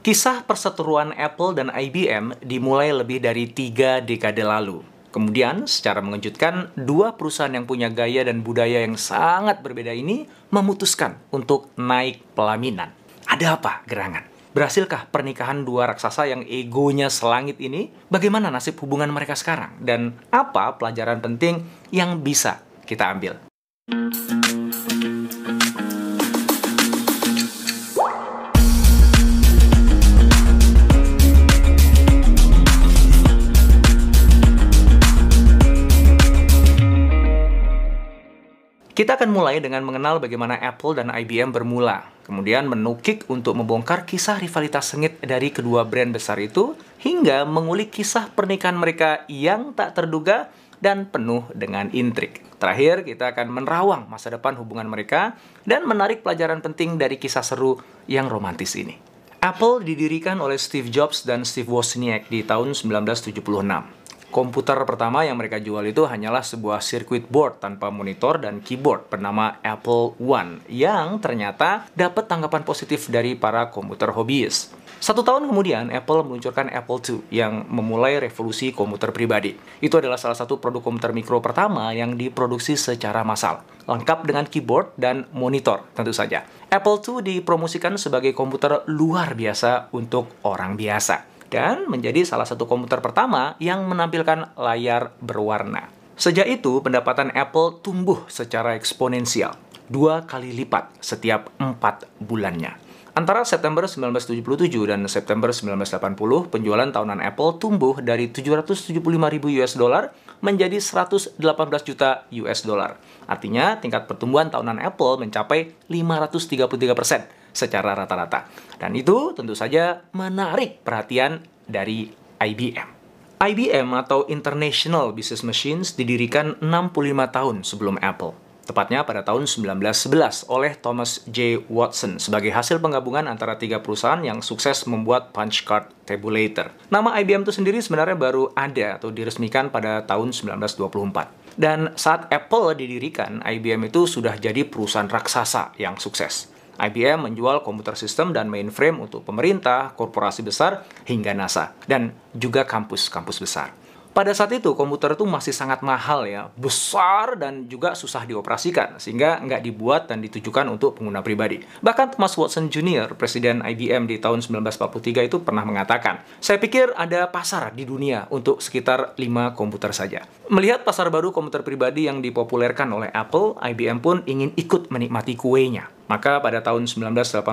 Kisah perseteruan Apple dan IBM dimulai lebih dari tiga dekade lalu. Kemudian, secara mengejutkan, dua perusahaan yang punya gaya dan budaya yang sangat berbeda ini memutuskan untuk naik pelaminan. Ada apa gerangan? Berhasilkah pernikahan dua raksasa yang egonya selangit ini? Bagaimana nasib hubungan mereka sekarang? Dan apa pelajaran penting yang bisa kita ambil? Kita akan mulai dengan mengenal bagaimana Apple dan IBM bermula, kemudian menukik untuk membongkar kisah rivalitas sengit dari kedua brand besar itu, hingga mengulik kisah pernikahan mereka yang tak terduga dan penuh dengan intrik. Terakhir, kita akan menerawang masa depan hubungan mereka dan menarik pelajaran penting dari kisah seru yang romantis ini. Apple didirikan oleh Steve Jobs dan Steve Wozniak di tahun 1976. Komputer pertama yang mereka jual itu hanyalah sebuah circuit board tanpa monitor dan keyboard bernama Apple One yang ternyata dapat tanggapan positif dari para komputer hobiis. Satu tahun kemudian, Apple meluncurkan Apple II yang memulai revolusi komputer pribadi. Itu adalah salah satu produk komputer mikro pertama yang diproduksi secara massal, lengkap dengan keyboard dan monitor tentu saja. Apple II dipromosikan sebagai komputer luar biasa untuk orang biasa dan menjadi salah satu komputer pertama yang menampilkan layar berwarna. Sejak itu, pendapatan Apple tumbuh secara eksponensial, dua kali lipat setiap empat bulannya. Antara September 1977 dan September 1980, penjualan tahunan Apple tumbuh dari 775 ribu US dollar menjadi 118 juta US dollar. Artinya, tingkat pertumbuhan tahunan Apple mencapai 533 persen secara rata-rata. Dan itu tentu saja menarik perhatian dari IBM. IBM atau International Business Machines didirikan 65 tahun sebelum Apple. Tepatnya pada tahun 1911 oleh Thomas J. Watson sebagai hasil penggabungan antara tiga perusahaan yang sukses membuat punch card tabulator. Nama IBM itu sendiri sebenarnya baru ada atau diresmikan pada tahun 1924. Dan saat Apple didirikan, IBM itu sudah jadi perusahaan raksasa yang sukses. IBM menjual komputer sistem dan mainframe untuk pemerintah, korporasi besar, hingga NASA, dan juga kampus-kampus besar. Pada saat itu, komputer itu masih sangat mahal ya, besar dan juga susah dioperasikan, sehingga nggak dibuat dan ditujukan untuk pengguna pribadi. Bahkan Thomas Watson Jr., Presiden IBM di tahun 1943 itu pernah mengatakan, saya pikir ada pasar di dunia untuk sekitar 5 komputer saja. Melihat pasar baru komputer pribadi yang dipopulerkan oleh Apple, IBM pun ingin ikut menikmati kuenya. Maka pada tahun 1981,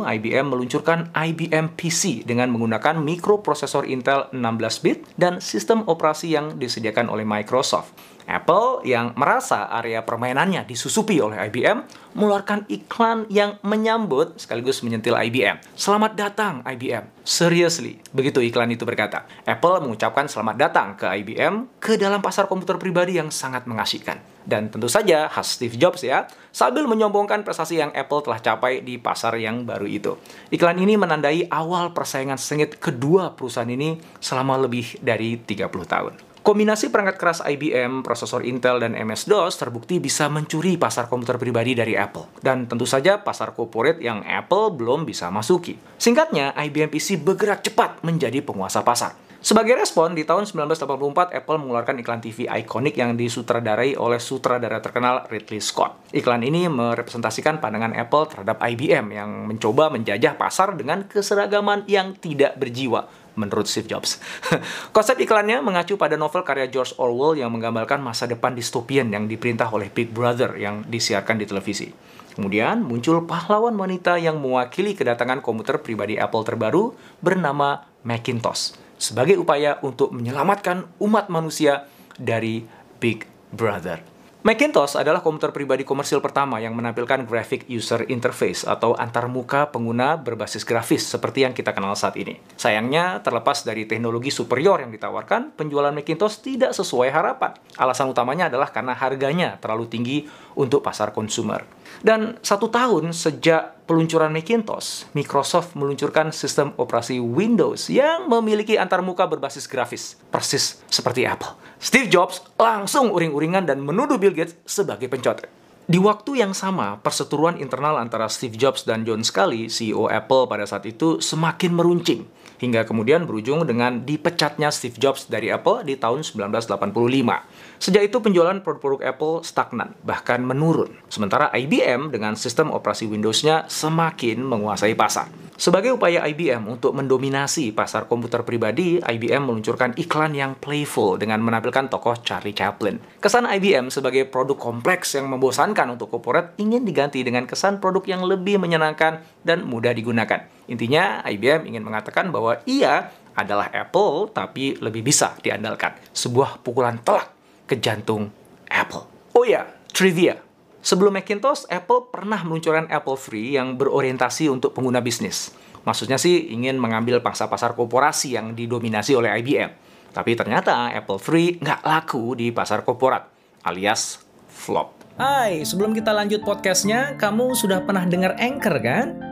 IBM meluncurkan IBM PC dengan menggunakan mikroprosesor Intel 16-bit dan sistem operasi yang disediakan oleh Microsoft. Apple yang merasa area permainannya disusupi oleh IBM mengeluarkan iklan yang menyambut sekaligus menyentil IBM. Selamat datang IBM. Seriously, begitu iklan itu berkata. Apple mengucapkan selamat datang ke IBM ke dalam pasar komputer pribadi yang sangat mengasihkan. Dan tentu saja khas Steve Jobs ya, sambil menyombongkan prestasi yang Apple telah capai di pasar yang baru itu. Iklan ini menandai awal persaingan sengit kedua perusahaan ini selama lebih dari 30 tahun. Kombinasi perangkat keras IBM, prosesor Intel, dan MS-DOS terbukti bisa mencuri pasar komputer pribadi dari Apple. Dan tentu saja pasar corporate yang Apple belum bisa masuki. Singkatnya, IBM PC bergerak cepat menjadi penguasa pasar. Sebagai respon, di tahun 1984 Apple mengeluarkan iklan TV ikonik yang disutradarai oleh sutradara terkenal Ridley Scott. Iklan ini merepresentasikan pandangan Apple terhadap IBM yang mencoba menjajah pasar dengan keseragaman yang tidak berjiwa menurut Steve Jobs. Konsep iklannya mengacu pada novel karya George Orwell yang menggambarkan masa depan distopian yang diperintah oleh Big Brother yang disiarkan di televisi. Kemudian muncul pahlawan wanita yang mewakili kedatangan komputer pribadi Apple terbaru bernama Macintosh sebagai upaya untuk menyelamatkan umat manusia dari Big Brother. Macintosh adalah komputer pribadi komersil pertama yang menampilkan graphic user interface atau antarmuka pengguna berbasis grafis seperti yang kita kenal saat ini. Sayangnya, terlepas dari teknologi superior yang ditawarkan, penjualan Macintosh tidak sesuai harapan. Alasan utamanya adalah karena harganya terlalu tinggi untuk pasar konsumer. Dan satu tahun sejak peluncuran Macintosh, Microsoft meluncurkan sistem operasi Windows yang memiliki antarmuka berbasis grafis, persis seperti Apple. Steve Jobs langsung uring-uringan dan menuduh Bill Gates sebagai pencotet. Di waktu yang sama, perseteruan internal antara Steve Jobs dan John Scully, CEO Apple pada saat itu, semakin meruncing hingga kemudian berujung dengan dipecatnya Steve Jobs dari Apple di tahun 1985. Sejak itu penjualan produk-produk Apple stagnan, bahkan menurun. Sementara IBM dengan sistem operasi Windows-nya semakin menguasai pasar. Sebagai upaya IBM untuk mendominasi pasar komputer pribadi, IBM meluncurkan iklan yang playful dengan menampilkan tokoh Charlie Chaplin. Kesan IBM sebagai produk kompleks yang membosankan untuk korporat ingin diganti dengan kesan produk yang lebih menyenangkan dan mudah digunakan. Intinya, IBM ingin mengatakan bahwa ia adalah Apple tapi lebih bisa diandalkan. Sebuah pukulan telak ke jantung Apple. Oh ya, trivia. Sebelum Macintosh, Apple pernah meluncurkan Apple Free yang berorientasi untuk pengguna bisnis. Maksudnya sih ingin mengambil pangsa pasar korporasi yang didominasi oleh IBM. Tapi ternyata Apple Free nggak laku di pasar korporat, alias flop. Hai, sebelum kita lanjut podcastnya, kamu sudah pernah dengar Anchor kan?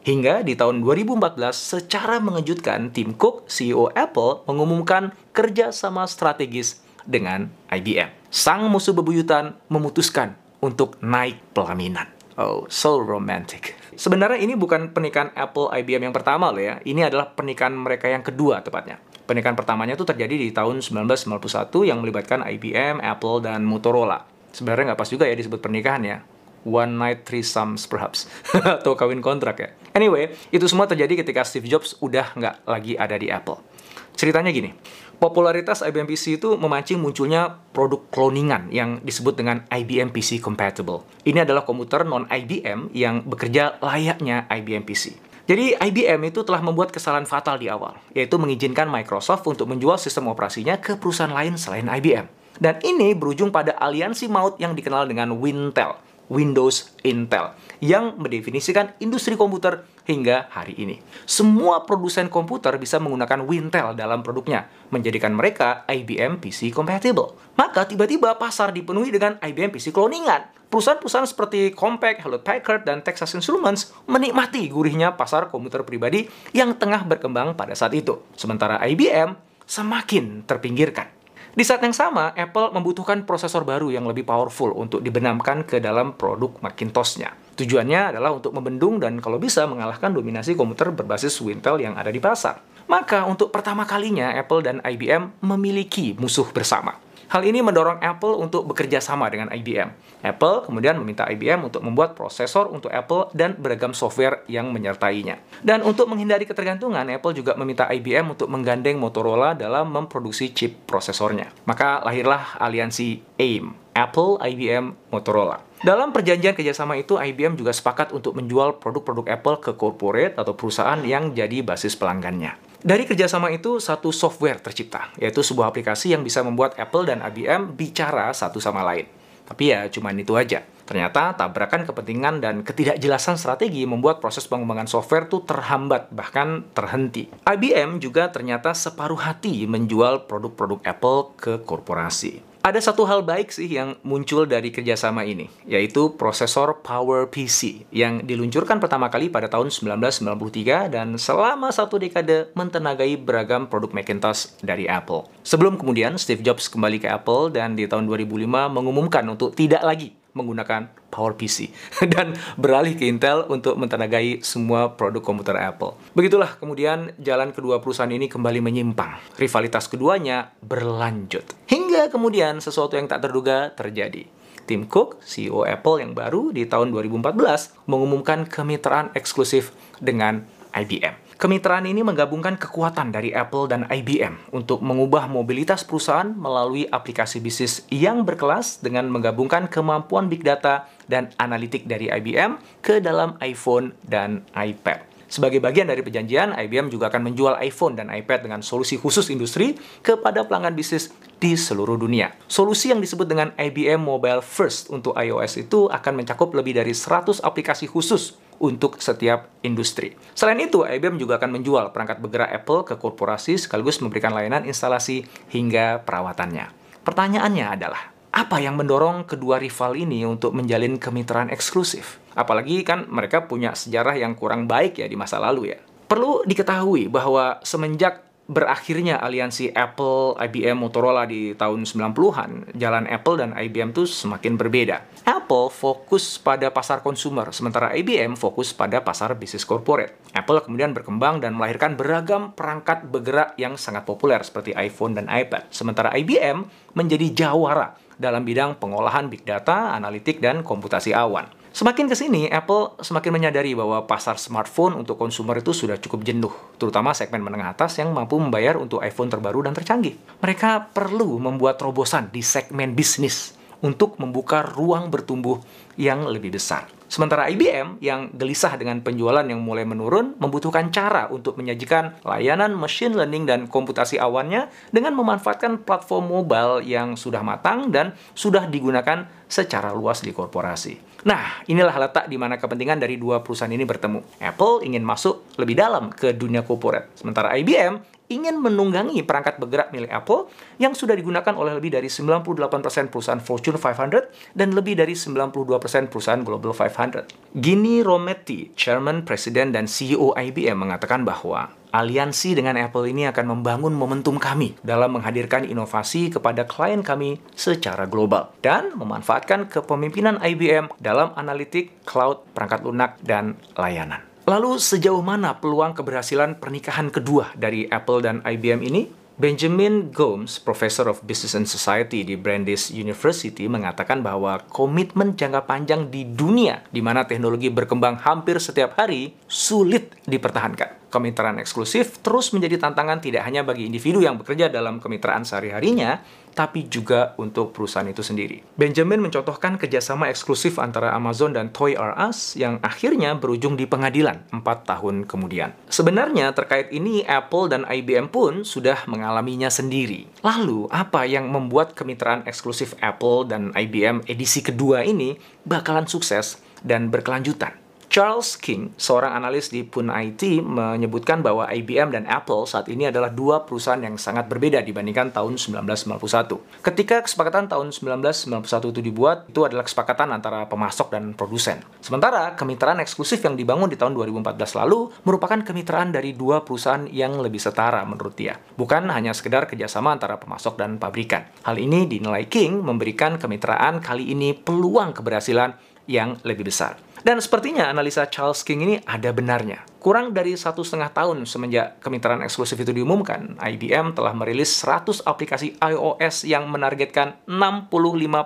Hingga di tahun 2014, secara mengejutkan, Tim Cook, CEO Apple, mengumumkan kerjasama strategis dengan IBM. Sang musuh bebuyutan memutuskan untuk naik pelaminan. Oh, so romantic. Sebenarnya ini bukan pernikahan Apple IBM yang pertama loh ya. Ini adalah pernikahan mereka yang kedua tepatnya. Pernikahan pertamanya itu terjadi di tahun 1991 yang melibatkan IBM, Apple, dan Motorola. Sebenarnya nggak pas juga ya disebut pernikahan ya one night threesomes perhaps atau kawin kontrak ya. Anyway, itu semua terjadi ketika Steve Jobs udah nggak lagi ada di Apple. Ceritanya gini, popularitas IBM PC itu memancing munculnya produk cloningan yang disebut dengan IBM PC Compatible. Ini adalah komputer non-IBM yang bekerja layaknya IBM PC. Jadi IBM itu telah membuat kesalahan fatal di awal, yaitu mengizinkan Microsoft untuk menjual sistem operasinya ke perusahaan lain selain IBM. Dan ini berujung pada aliansi maut yang dikenal dengan Wintel Windows Intel yang mendefinisikan industri komputer hingga hari ini. Semua produsen komputer bisa menggunakan Wintel dalam produknya, menjadikan mereka IBM PC compatible. Maka tiba-tiba pasar dipenuhi dengan IBM PC cloningan. Perusahaan-perusahaan seperti Compaq, Hewlett Packard, dan Texas Instruments menikmati gurihnya pasar komputer pribadi yang tengah berkembang pada saat itu. Sementara IBM semakin terpinggirkan. Di saat yang sama, Apple membutuhkan prosesor baru yang lebih powerful untuk dibenamkan ke dalam produk Macintosh-nya. Tujuannya adalah untuk membendung dan kalau bisa mengalahkan dominasi komputer berbasis Wintel yang ada di pasar. Maka untuk pertama kalinya Apple dan IBM memiliki musuh bersama. Hal ini mendorong Apple untuk bekerja sama dengan IBM. Apple kemudian meminta IBM untuk membuat prosesor untuk Apple dan beragam software yang menyertainya. Dan untuk menghindari ketergantungan, Apple juga meminta IBM untuk menggandeng Motorola dalam memproduksi chip prosesornya. Maka lahirlah aliansi AIM, Apple, IBM, Motorola. Dalam perjanjian kerjasama itu, IBM juga sepakat untuk menjual produk-produk Apple ke corporate atau perusahaan yang jadi basis pelanggannya. Dari kerjasama itu, satu software tercipta, yaitu sebuah aplikasi yang bisa membuat Apple dan IBM bicara satu sama lain. Tapi ya, cuman itu aja. Ternyata tabrakan kepentingan dan ketidakjelasan strategi membuat proses pengembangan software itu terhambat, bahkan terhenti. IBM juga ternyata separuh hati menjual produk-produk Apple ke korporasi. Ada satu hal baik sih yang muncul dari kerjasama ini, yaitu prosesor PowerPC yang diluncurkan pertama kali pada tahun 1993 dan selama satu dekade mentenagai beragam produk Macintosh dari Apple. Sebelum kemudian Steve Jobs kembali ke Apple dan di tahun 2005 mengumumkan untuk tidak lagi menggunakan PowerPC dan beralih ke Intel untuk mentenagai semua produk komputer Apple. Begitulah kemudian jalan kedua perusahaan ini kembali menyimpang. Rivalitas keduanya berlanjut. Hingga kemudian sesuatu yang tak terduga terjadi. Tim Cook, CEO Apple yang baru di tahun 2014, mengumumkan kemitraan eksklusif dengan IBM. Kemitraan ini menggabungkan kekuatan dari Apple dan IBM untuk mengubah mobilitas perusahaan melalui aplikasi bisnis yang berkelas dengan menggabungkan kemampuan big data dan analitik dari IBM ke dalam iPhone dan iPad. Sebagai bagian dari perjanjian, IBM juga akan menjual iPhone dan iPad dengan solusi khusus industri kepada pelanggan bisnis di seluruh dunia. Solusi yang disebut dengan IBM Mobile First untuk iOS itu akan mencakup lebih dari 100 aplikasi khusus untuk setiap industri. Selain itu, IBM juga akan menjual perangkat bergerak Apple ke korporasi sekaligus memberikan layanan instalasi hingga perawatannya. Pertanyaannya adalah, apa yang mendorong kedua rival ini untuk menjalin kemitraan eksklusif? Apalagi kan mereka punya sejarah yang kurang baik ya di masa lalu ya. Perlu diketahui bahwa semenjak berakhirnya aliansi Apple, IBM, Motorola di tahun 90-an, jalan Apple dan IBM tuh semakin berbeda. Apple fokus pada pasar konsumer, sementara IBM fokus pada pasar bisnis corporate. Apple kemudian berkembang dan melahirkan beragam perangkat bergerak yang sangat populer seperti iPhone dan iPad, sementara IBM menjadi jawara dalam bidang pengolahan big data, analitik, dan komputasi awan. Semakin ke sini, Apple semakin menyadari bahwa pasar smartphone untuk konsumer itu sudah cukup jenuh, terutama segmen menengah atas yang mampu membayar untuk iPhone terbaru dan tercanggih. Mereka perlu membuat terobosan di segmen bisnis untuk membuka ruang bertumbuh yang lebih besar. Sementara IBM yang gelisah dengan penjualan yang mulai menurun membutuhkan cara untuk menyajikan layanan machine learning dan komputasi awannya dengan memanfaatkan platform mobile yang sudah matang dan sudah digunakan secara luas di korporasi. Nah, inilah letak di mana kepentingan dari dua perusahaan ini bertemu. Apple ingin masuk lebih dalam ke dunia korporat, sementara IBM ingin menunggangi perangkat bergerak milik Apple yang sudah digunakan oleh lebih dari 98% perusahaan Fortune 500 dan lebih dari 92% perusahaan Global 500. Gini Rometty, Chairman, Presiden, dan CEO IBM mengatakan bahwa aliansi dengan Apple ini akan membangun momentum kami dalam menghadirkan inovasi kepada klien kami secara global dan memanfaatkan kepemimpinan IBM dalam analitik, cloud, perangkat lunak, dan layanan. Lalu sejauh mana peluang keberhasilan pernikahan kedua dari Apple dan IBM ini? Benjamin Gomes, Professor of Business and Society di Brandeis University, mengatakan bahwa komitmen jangka panjang di dunia, di mana teknologi berkembang hampir setiap hari, sulit dipertahankan kemitraan eksklusif terus menjadi tantangan tidak hanya bagi individu yang bekerja dalam kemitraan sehari-harinya, tapi juga untuk perusahaan itu sendiri. Benjamin mencontohkan kerjasama eksklusif antara Amazon dan Toy R Us yang akhirnya berujung di pengadilan 4 tahun kemudian. Sebenarnya terkait ini Apple dan IBM pun sudah mengalaminya sendiri. Lalu, apa yang membuat kemitraan eksklusif Apple dan IBM edisi kedua ini bakalan sukses dan berkelanjutan? Charles King, seorang analis di Pun IT, menyebutkan bahwa IBM dan Apple saat ini adalah dua perusahaan yang sangat berbeda dibandingkan tahun 1991. Ketika kesepakatan tahun 1991 itu dibuat, itu adalah kesepakatan antara pemasok dan produsen. Sementara kemitraan eksklusif yang dibangun di tahun 2014 lalu merupakan kemitraan dari dua perusahaan yang lebih setara menurut dia. Bukan hanya sekedar kerjasama antara pemasok dan pabrikan. Hal ini dinilai King memberikan kemitraan kali ini peluang keberhasilan yang lebih besar. Dan sepertinya analisa Charles King ini ada benarnya. Kurang dari satu setengah tahun semenjak kemitraan eksklusif itu diumumkan, IBM telah merilis 100 aplikasi iOS yang menargetkan 65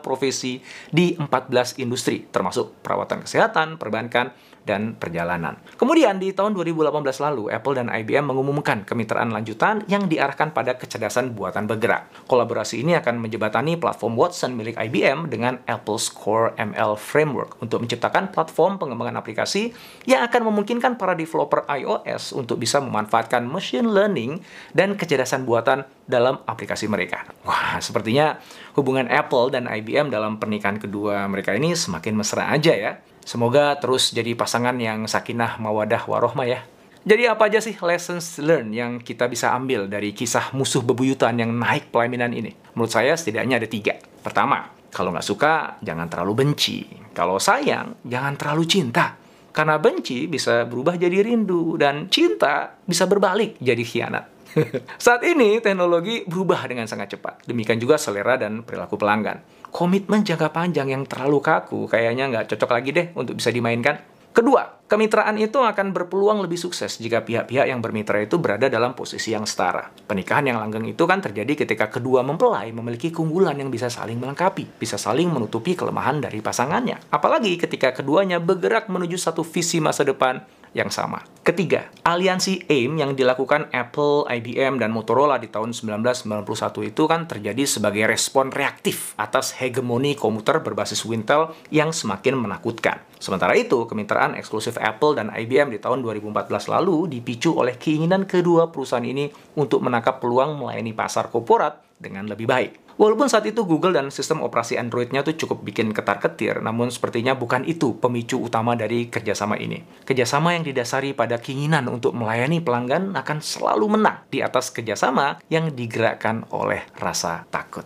profesi di 14 industri, termasuk perawatan kesehatan, perbankan, dan perjalanan. Kemudian di tahun 2018 lalu, Apple dan IBM mengumumkan kemitraan lanjutan yang diarahkan pada kecerdasan buatan bergerak. Kolaborasi ini akan menjebatani platform Watson milik IBM dengan Apple's Core ML Framework untuk menciptakan platform pengembangan aplikasi yang akan memungkinkan para developer iOS untuk bisa memanfaatkan machine learning dan kecerdasan buatan dalam aplikasi mereka. Wah, sepertinya hubungan Apple dan IBM dalam pernikahan kedua mereka ini semakin mesra aja ya. Semoga terus jadi pasangan yang sakinah mawadah warohmah ya. Jadi apa aja sih lessons learned yang kita bisa ambil dari kisah musuh bebuyutan yang naik pelaminan ini? Menurut saya setidaknya ada tiga. Pertama, kalau nggak suka, jangan terlalu benci. Kalau sayang, jangan terlalu cinta. Karena benci bisa berubah jadi rindu, dan cinta bisa berbalik jadi khianat. Saat ini, teknologi berubah dengan sangat cepat. Demikian juga selera dan perilaku pelanggan komitmen jangka panjang yang terlalu kaku kayaknya nggak cocok lagi deh untuk bisa dimainkan. Kedua, kemitraan itu akan berpeluang lebih sukses jika pihak-pihak yang bermitra itu berada dalam posisi yang setara. Pernikahan yang langgeng itu kan terjadi ketika kedua mempelai memiliki keunggulan yang bisa saling melengkapi, bisa saling menutupi kelemahan dari pasangannya. Apalagi ketika keduanya bergerak menuju satu visi masa depan yang sama. Ketiga, aliansi AIM yang dilakukan Apple, IBM, dan Motorola di tahun 1991 itu kan terjadi sebagai respon reaktif atas hegemoni komuter berbasis Wintel yang semakin menakutkan. Sementara itu, kemitraan eksklusif Apple dan IBM di tahun 2014 lalu dipicu oleh keinginan kedua perusahaan ini untuk menangkap peluang melayani pasar korporat dengan lebih baik. Walaupun saat itu Google dan sistem operasi Android-nya tuh cukup bikin ketar-ketir, namun sepertinya bukan itu pemicu utama dari kerjasama ini. Kerjasama yang didasari pada keinginan untuk melayani pelanggan akan selalu menang di atas kerjasama yang digerakkan oleh rasa takut.